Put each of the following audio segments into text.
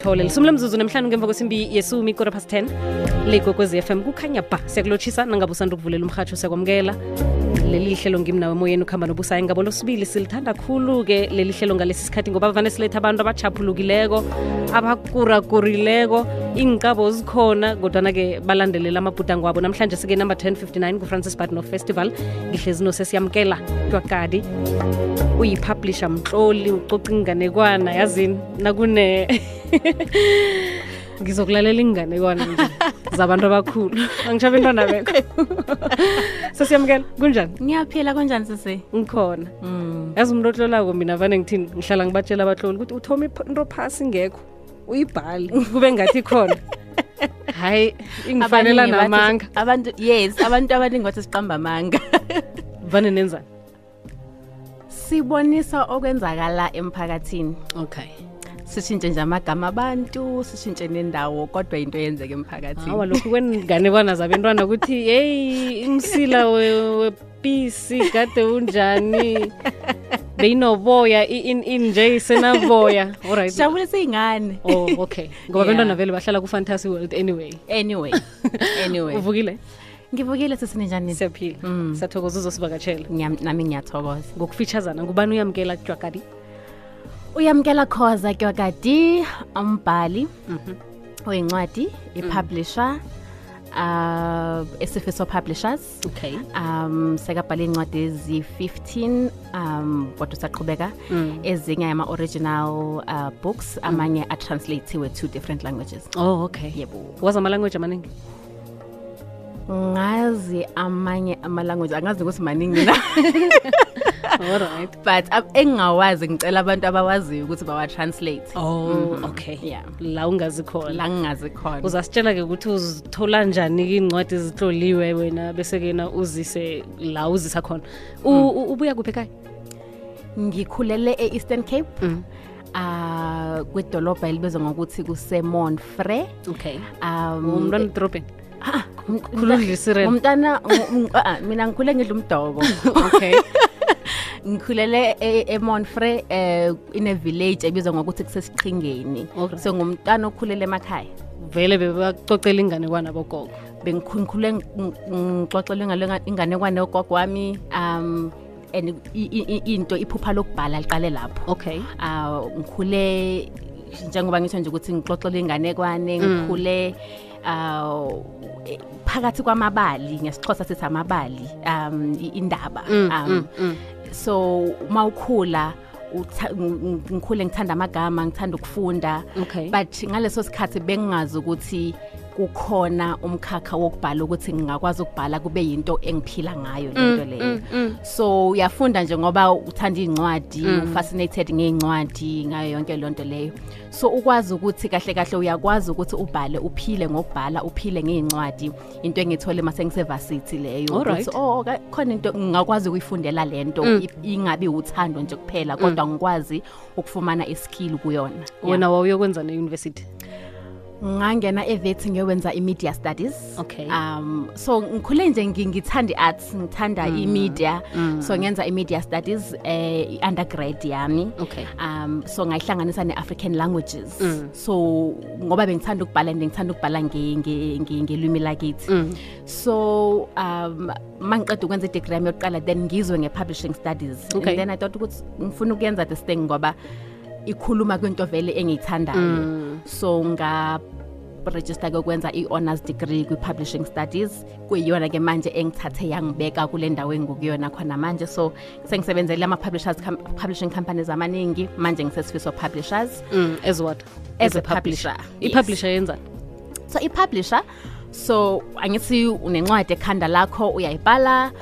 sithole lisumle mzuzu nemhlanu ngemva kwesimbi yesumi ikora pas 10 lekwekwez f m kukhanya ba siyakulotshisa nangabe usanda ukuvulela umhatsho siyakwamukela leli hlelo ngimnawo emoyeni ukuhamba nobusayo ngabo losibili silithanda khulu-ke leli hlelo ngalesi sikhathi ngoba vane siletha abantu abachaphulukileko abakurakurileko iinkabo zikhona kodwana-ke balandelela amabhudango wabo namhlanje sike number 1059 kufrancis bartno festival ngihlezino sesiyamukela twakadi uyipublisher mhloli ucoca inganekwana yazini nakune ngizokulalela ingane kona zabantu abakhulu angishabe intwana bekho sesiyamukela kunjani ngiyaphila kunjani sese ngikhona mm. yaze umuntu ohlolako mina vane ngithini ngihlala ngibatshela abahloli ukuthi uthoma into phasi ngekho uyibhale kube ngathi khona hhayi ingifanela namanga abantu yes abantu abaningi bathi siqamba amanga vane nenzani sibonisa okwenzakala emphakathini okay sishintshe nje amagama abantu sishintshe nendawo kodwa into eyenzeka emphakathini awa lokhu kwengane bona zabentwana ukuthi yeyi umsila wepisi kade unjani beyinoboya i-in-in nje isenaboya oriht sijabule seyingane o oh, okay ngoba abentwana yeah. vele bahlala ku-fantasy world anyway anyway anyway uvukile ngivukile sesininjani siyaphila mm. siyathokoza uzosibakatshela nami ngiyathokoza ngokufitshazana ngubani uyamkela kujwagadi uyamkela khoza kyogadee umbhali wencwadi mhm. mhm. ipublisher uh esifiso publishers okay um sekabhale incwadi ezi 15 um kodwa usaqhubeka mm. ezinye ama-original uh, books mm. amanye mm. atranslatiwe two different languages oh okay yebo wazi ama-language amaningi ngazi amanye amalanguage angazi nokuthi maningi na but engingawazi ngicela abantu abawaziyo ukuthi bawa-translate oh, mm-hmm. okay la ungazi khona la ngingazi khona uzasitshela-ke ukuthi uzithola njani iy'ncwadi zihloliwe wena besekena uzise la uzisa khona mm. ubuya kuphi ekhaya ngikhulele e-eastern cape Uh, kwedolobha elibezwa ngokuthi kusemonfre okay um, um, khulundlisirenomntana ah, mina ngikhule ngidla umdoko okay ngikhulele e-, emonfrey um eh, inevillage ebizwa ngokuthi kusesiqhingeni so ngumntana okhulele emakhaya vele bebacocela inganekwane bogogo bengikhule ngixoxelwe inganekwane yogogo wami um and into iphupha lokubhala liqale lapho okay um ngikhule njengoba ngitho nje ukuthi ngixoxelwe inganekwane mm. ngikhule mm. phakathi kwamabali ngesixhosa sithi amabali um indaba mm, um mm, mm. so mawukhula ngikhule ngithanda amagama ngithanda ukufunda but ngaleso sikhathi bengingazi ukuthi kukhona umkhakha wokubhala ukuthi ngingakwazi ukubhala kube yinto engiphila ngayo lento mm, leyo mm, mm. so uyafunda nje ngoba uthanda incwadi ufascinated ngeincwadi ngayo yonke lonto leyo so ukwazi ukuthi kahle kahle uyakwazi ukuthi ubhale uphile ngokubhala uphile ngeincwadi into engithole mase ngisevasithi leyo ukuthi oh khona into ngingakwazi ukuyifundela lento ingabe uthando nje kuphela kodwa ngikwazi ukufumana iskill kuyona wena wawuyokwenza ne university ngangena evethi ngiyowenza i-media studies okay. um so ngikhule nje ngithanda i-arts ngithanda mm. i-media mm. so ngenza i-media studies eh, i-undergrad yami okay. um so ngayihlanganisa ne-african languages mm. so ngoba bengithanda ukubhala and ngithanda ukubhala ngelwimi lakithi mm. so um ma ngiqeda ukwenza i-degree yami yokuqala then ngizwe nge-publishing studies okay. and then i thought ukuthi ngifuna ukuyenza this thing ngoba ikhuluma kwinto vele engiyithandayo mm. so nga register kokwenza i-honors degree kwi-publishing studies kuyiyona ke manje engithathe yangibeka kule ndawo engikukuyona khona manje so sengisebenzele ama-publishers com publishing companies amaningi manje ngisesifiso publishers mm, as what as, as a publisher i-publisher yenza so i-publisher so angithi unencwadi ekhanda lakho uyayibhala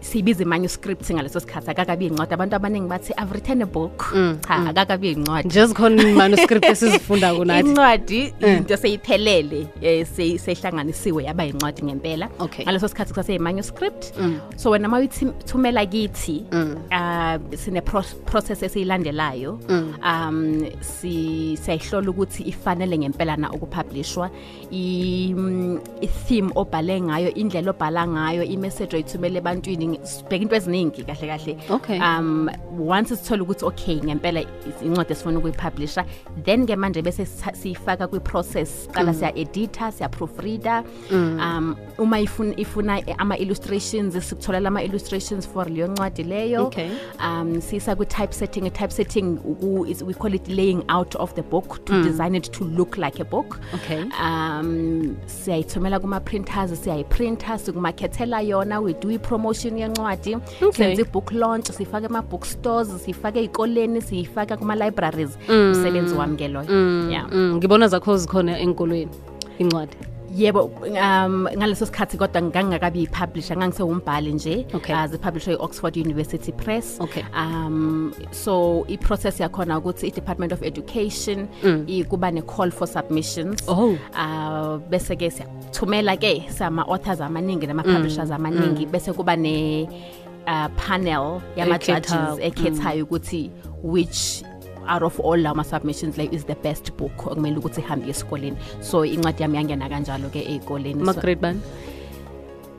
sibiza i-manuscript ngaleso sikhathi akakabi incwadi abantu abaningi bathi i've written a book cha mm, mm, akakabi mm. incwadi just khona i-manuscript esizifunda kunathi incwadi mm. into seyiphelele eh, seyihlanganisiwe yaba incwadi ngempela ngaleso sikhathi kusase i-manuscript mm. so wena uma uyithumela kithi uh, ah, sine process esiyilandelayo um siyayihlola ukuthi ifanele ngempela na ukupublishwa i-theme obhale ngayo indlela obhala ngayo i-message oyithu sithumele ebantwini sibheka into eziningi kahle kahle um once sithola ukuthi okay ngempela incwadi esifuna ukuyipublisha then ke manje bese siyifaka kwi-process qala mm. siya editor siya-proofreader mm. um uma ifuna, ifuna ama-illustrations sikutholela ama-illustrations for leyo ncwadi leyo um siyisa kwi-type setting i-type setting we call it laying out of the book to mm. design it to look like a book okay. um siyayithumela kuma-printers siyayiprinter sikumakhethela yona we do kwi-promotion yencwadi okay. senze i-book launch siyifake ema-bookstores siyifake ey'koleni siyifake kuma-libraries mm. umsebenzi wami ke loyo mm. Mm. ngibona zakho zikhona enkolweni incwadi yebo um ngaleso sikhathi kodwa ngingakabi publisher ngangisewombhali nje okay. as uh, publisher e-oxford university press okay. um so i-process yakhona ukuthi i-department of education mm. ikuba ne-call for submissions oh. uh, bese-ke siyathumela-ke sama-authors amaningi nama-publishers mm. amaningi mm. bese kuba ne uh, panel yama-judges ekhethayo mm. ukuthi which out of all lawo ma-submissions leyo is the best book okumele ukuthi ihambe esikoleni so incwadi yami yangena kanjalo-ke ey'koleni magrade bani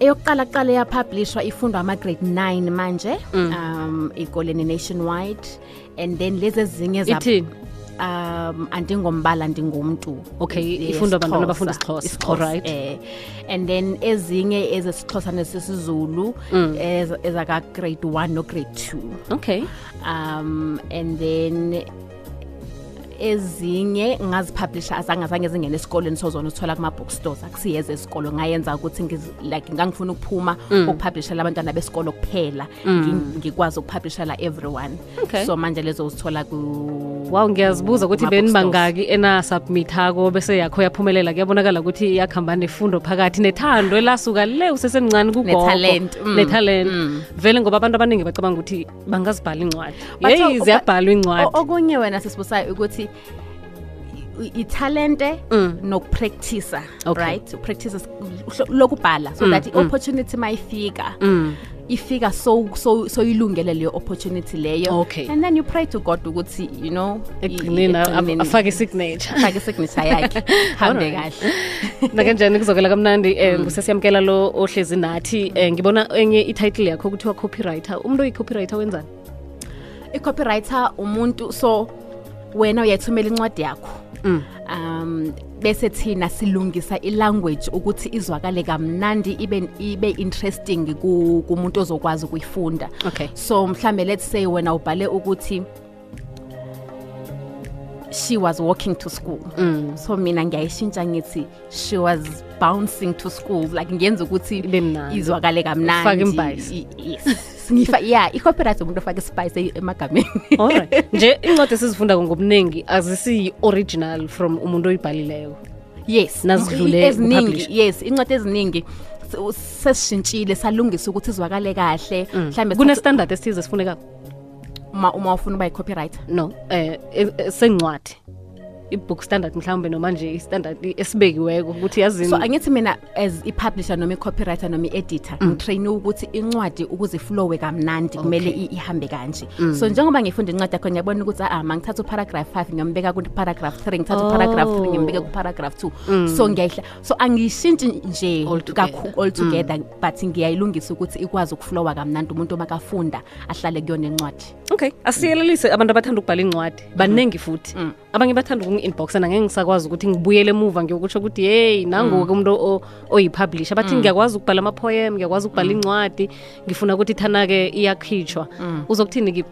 eyokuqala kuqala yapublishwa ifundwa ama-grade 9 manje mm. um ey'koleni nationwide and then lezi ezinye um andingombala ndingumntu okay yes, ifundwa abantwana abafunda isixhosa allright eh. and then ezinye ezesixhosa nezesizulu mm. Eh, ezakagrade ez one nograde two okay um and then ezinye ngaziphablisha azange azange zingene esikolweni sozona uthola kuma-bookstores akusiyeza esikolo ngayenza ukuthi like ngangifuna ukuphuma ukuphablishela mm. abantwana besikolo kuphela mm. ngikwazi mm. ukuphablishela everyone okay. so manje lezo uzithola waw ngiyazibuza ukuthi benibangaki enasubmithako bese yakho yaphumelela kuyabonakala ukuthi iyakuhamba nefundo phakathi nethando elasuka le usesemncane kugoonetalent mm. mm. vele ngoba abantu abaningi bacabanga ukuthi bangazibhala incwadi yeyi ziyabhalwa incwadi okunye wena sesibusayo ukuthi italente mm. nokupractisa okay. right upractise lokubhala so mm. that i-opportunity mm. mayifika mm. ifika so so soyilungele leyo opportunity leyo okay. and then you pray to god ukuthi you know afake signature afake isignature yakhe hambe kahle nakanjani kuzokela kamnandi um eh, mm. sesiyamkela lo ohlezi nathi um ngibona enye i-title yakho kuthiwa copywriter umuntu oyi-copywriter wenzani i-copywriter umuntu so wena uyayithumela incwadi yakho mm. um bese thina silungisa ilanguage ukuthi izwakale kamnandi ibe ibe interesting kumuntu ozokwazi ukuyifunda okay. so mhlambe let's say wena ubhale ukuthi she was walking to school mm. so mina ngiyayishintsha ngithi she was bouncing to school like ngiyenza ukuthi izwakale kamnandi yes singifa ya i-copyright umuntu ofake ispice emagameni nje incwadi esizifunda ngobuningi azisiyi-original from umuntu oyibhalileyo yes nazidluleeziningi yes incwadi eziningi sesishintshile salungisa ukuthi izwakale kahle mm. mhlawumbe kune-standard esithize sifunekako uma ufuna uba yi-copyright no um sengcwadi i-book standard mhlawumbe noma nje istandard esibekiweko ukuthi yazini so angithi mina as i-publisher noma i-copywriter noma i-editor mm. ngitraine mm. ukuthi incwadi ukuze iflowe kamnandi kumele okay. ihambe kanje mm. so njengoba ngifunda incwadi yakho ngiyabona ukuthi aa ah, ma ngithatha uparagraph five ngiyombeka ku-paragraph three ngithatha uparagraph oh. three ngiyombeka ku-paragraph two mm. so ngiyayihla so angiyishintshi nje kakhulu all together mm. but ngiyayilungisa ukuthi ikwazi ukuflowa kamnandi umuntu oma kafunda ahlale kuyona incwadi okay asiyelelise abantu abathanda ukubhala incwadi baningi futhi mm. abanye bathanda ukungi-inboxa nangeke ngisakwazi ukuthi ngibuyele emuva ngiyokutsho ukuthi heyi nangoke mm. umuntu oyiphablisha oyipublisha bathi mm. ngiyakwazi ukubhala amaphoyem ngiyakwazi ukubhala mm. incwadi ngifuna ukuthi thana-ke iyakhitshwa mm. uzokuthini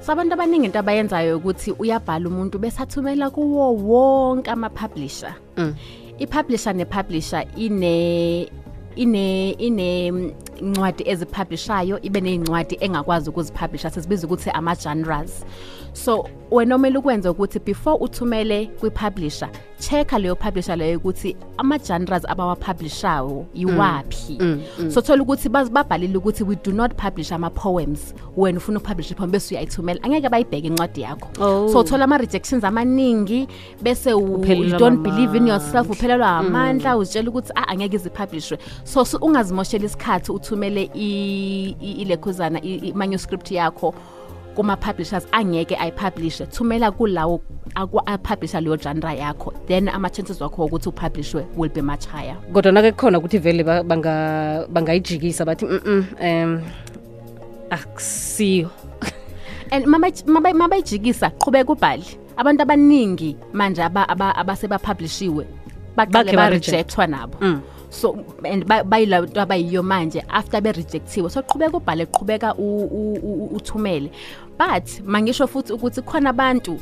sabantu abaningi into abayenzayo ukuthi uyabhala umuntu besathumela kuwo wonke ama-publisher mm. i-publisher ne-publisher ine ine ezipublishayo ibe ney'ncwadi engakwazi ukuziphablisha sesibiza ukuthi ama-genres so wena omele ukwenza ukuthi before uthumele kwi-publisher check-a leyo publisher leyo ukuthi ama-genres abawapublishayo iwaphi mm, mm. mm. so thole ukuthi babhalile ukuthi we do not publish ama-poems wena ufuna ukupublisha iphom bese uyayithumela angeke bayibheke incwadi yakho oh. so uthole ama-rejections amaningi bese you don't believe in yourself uphelelwa mm. amandla mm. uzitshela ukuthi a ah, angeke izipublishwe so, so ungazimoshela isikhathi uthumele ilekhuzana i-manuscript yakho kuma-publishers angeke ayipublishe thumela kulawo aku-publisha leyo janra yakho then ama-chances wakho wokuthi upublishwe will be much higher kodwa nake kukhona ukuthi vele bangayijikisa bathi um um akusiyo and ma bayijikisa qhubeka ubhali abantu abaningi manje abasebapublishiwe baqale barejectwa nabo mm. so and bayila nto abayiyo manje after be-rejectiwe soqhubeka ubhale qhubeka uthumele but mangisho futhi ukuthi khona abantu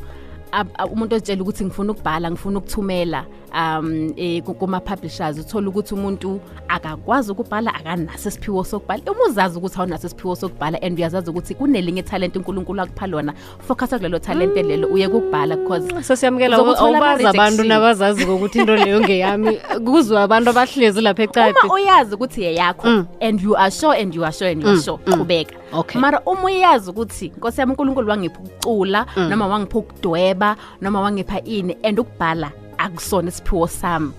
umuntu otshela ukuthi ngifuna ukubhala ngifuna ukuthumela um e, kuma-publishers uthole ukuthi umuntu akakwazi ukubhala akanaso isiphiwo sokubhala uma uzazi ukuthi awunaso isiphiwo sokubhala and uyazazi ukuthi kunelinye ithalente unkulunkulu akuphalona focusa kulelo thalente lelo uye kukubhala becausesiyamukelaubazi abantu nabazazi kokuthi into leyo ngeyami kuzwa abantu abahlezi lapha ecadi uyazi ukuthi yeyakho mm. and you are sure and you are sure and you are mm, sure mm. qhubeka okay mara uma uyazi ukuthi nkosi yami unkulunkulu wangipha ukucula noma wangipha ukudweba noma wangipha ini and ukubhala akusona isiphiwo sami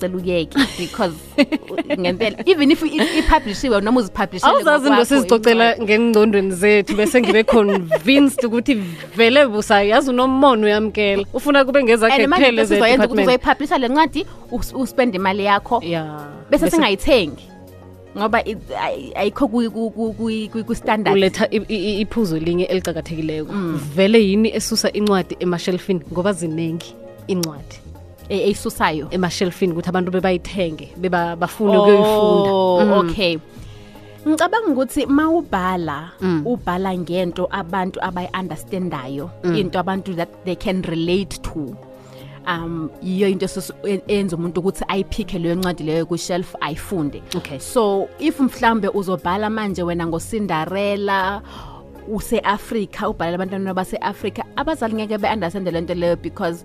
cela uyeke because ngempela even if iphablishiwe noma uzipublishawuzazi into sizicocela ngengcondweni zethu bese ngibe convinced ukuthi vele busayazi unomona uyamkela ufuna kube ngezakhe kuphele uzoyipublisha le ncwadi uspende imali yakho bese singayithengi ngoba ayikho kwi iphuzo linye elicakathekileyo mm. vele yini esusa incwadi emashelfini ngoba ziningi incwadi eyisusayo e emashelfini ukuthi abantu bebayithenge beba bafune oh, ukuyifunda mm. okay ngicabanga ukuthi mawubhala mm. ubhala ngento abantu abayiunderstandayo mm. into abantu that they can relate to um yiyo into e, eyenza umuntu ukuthi ayiphikhe leyo ncwadi leyo kwishelf ayifunde okay. so if mhlawumbe uzobhala manje wena ngosindarela use-afrika ubhalela abantwana base-afrika abazali ngeke be-understande le nto leyo because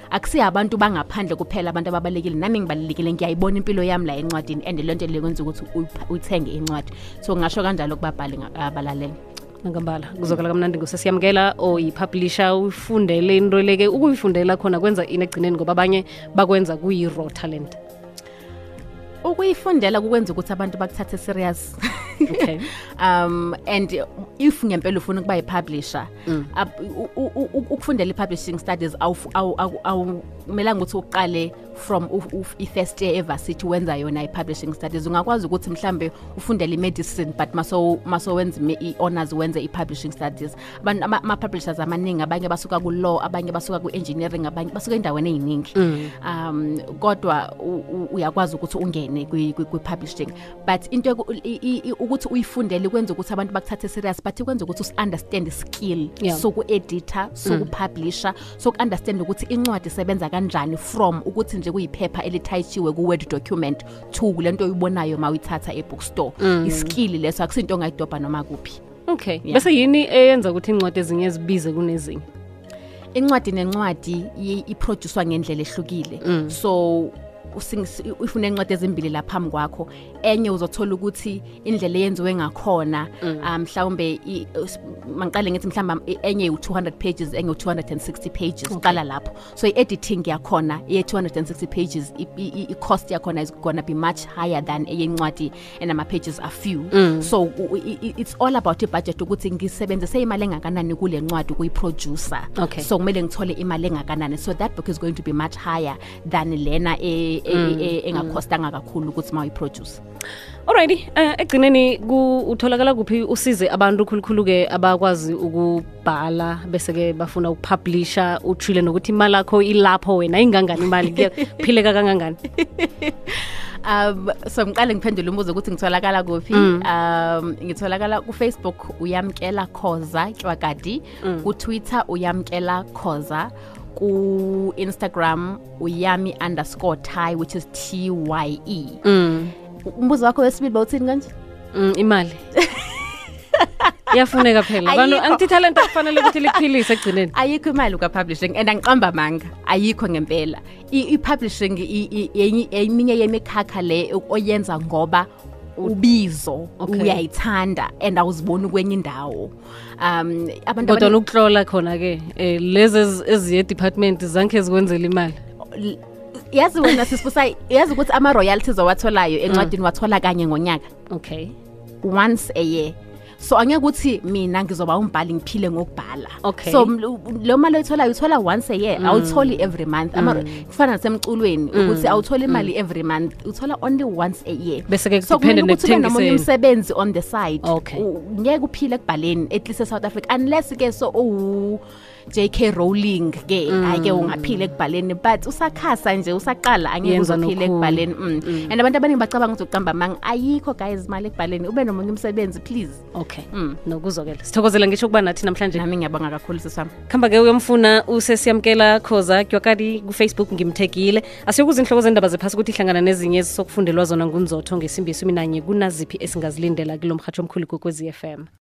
abantu bangaphandle kuphela abantu ababalulekile nami ngibalulekile ngiyayibona impilo yami la encwadini and leyo nto ofanele kwenza ukuthi uthenge incwadi so ngasho kanjalo kubabhali abalalele ngambala kuzokala kamnandi ngusesiyamukela oyi-publisher ufundele into leke ukuyifundela khona kwenza ini ekugcineni ngoba abanye bakwenza kuyi-raw talent ukuyifundela kukwenza ukuthi abantu bakuthathe serious um and if ngempela ufuna ukuba yipublisha mm. ukufundela i-publishing studies awumelanga ukuthi uqale from i-first year evasithi wenza yona i-publishing studies ungakwazi ukuthi mhlawumbe ufundele i-medicine but masowenza i-honors wenze i-publishing studies ama-publishers amaningi abanye basuka ku-law abanye basuka ku-engineering abanye basuka endaweni ey'ningi mm. um kodwa uyakwazi ukuthi ungene kwi-publishing but into ukuthi uyifundele kwenza ukuthi abantu bakuthathe serious but kwenza ukuthi usi-understand skill soku-editha soku-publisha mm. soku-understand ukuthi incwadi isebenza kanjani from ukuthi nje kuyiphepha elithayithiwe ku-word document to le nto oyibonayo ma uyithatha e-bookstore mm. iskill leso akusiinto ongayidobha noma kuphi okay bese yini eyenza ukuthi incwadi ezinye ezibize kunezinye incwadi nencwadi iproduswa ngendlela ehlukile mm. so ufuna incwadi ezimbili laphambi kwakho enye uzothola ukuthi indlela eyenziwe ngakhona mm. um, mhlawumbe mangiqale ngithi mhlawumbe enye u200 pages enye u260 pages uqala lapho so i-editing yakhona ye260 pages i-cost yakhona is going to be much higher than eyencwadi enama pages are few mm. so it's all about ibudget ukuthi ngisebenzise imali engakanani kule ncwadi ukuyiproducer okay. so kumele ngithole imali engakanani so that book is going to be much higher than lena e E, e, mm. e, engakhostanga mm. kakhulu ukuthi mawuyiproduce alrighty um eh, egcineni utholakala kuphi usize abantu khulukhulu-ke abakwazi ukubhala bese-ke bafuna ukupublisha uthile nokuthi imali yakho ilapho wena ingangani imali kuphileka kangangani um so ngiqale ngiphendule umbuzo ukuthi ngitholakala kuphi mm. um ngitholakala kufacebook uyamkela khoza cwakadi ku kutwitter uyamkela khoza ku-instagram uyami underscore tie which is t y e mm. umbuzo wakho wesibili bawuthini kanje mm, imali iyafuneka phela bantu angithi talent akufanele ukuthi liphilise ekugcineni ayikho imali kwapublishing and angiqamba manga ayikho ngempela i-publishing eminye yemikhakha le oyenza ngoba ubizo okay. uyayithanda and awuziboni kwenye indawo um abantukodwa lokuhlola khona ke um eh, lezi eziye department zankhe ziwenzela imali yazi wena sisifusa yazi ukuthi ama-royalties awatholayo encwadini mm. wathola kanye ngonyaka okay once a year so angeke ukuthi mina ngizoba umbhali ngiphile ngokubhala okay. so lo mali oyitholayo uthola once a year mm. awutholi every month mm. kufana mm. nasemculweni ukuthi mm. awutholi imali mm. every month uthola only once a year beseeso kuthi nomunye umsebenzi on the side ngeke okay. uphile ekubhaleni at least e-south africa unless ke so uh, j k rowling ke hayi mm. ke ungaphile ekubhaleni but usakhasa nje usaqala angeke uzophile ekubhaleni mm. mm. and abantu abaningi bacabanga ukuthi uqamba manga ayikho guys imali ekubhaleni ube nomunye umsebenzi please okay. okay mm. nokuzokela sithokozela ngisho ukuba nathi namhlanje nami ngiyabonga kakhulu sisami khamba ke uyomfuna usesiyamkela khoza kyokabi kufacebook ngimthekile asiyokuza inhloko zendaba zephasi ukuthi ihlangana nezinye ezisokufundelwa zona ngunzotho ngesimbi mina nanye kunaziphi esingazilindela kulo mhatsho omkhulu kokwezi FM m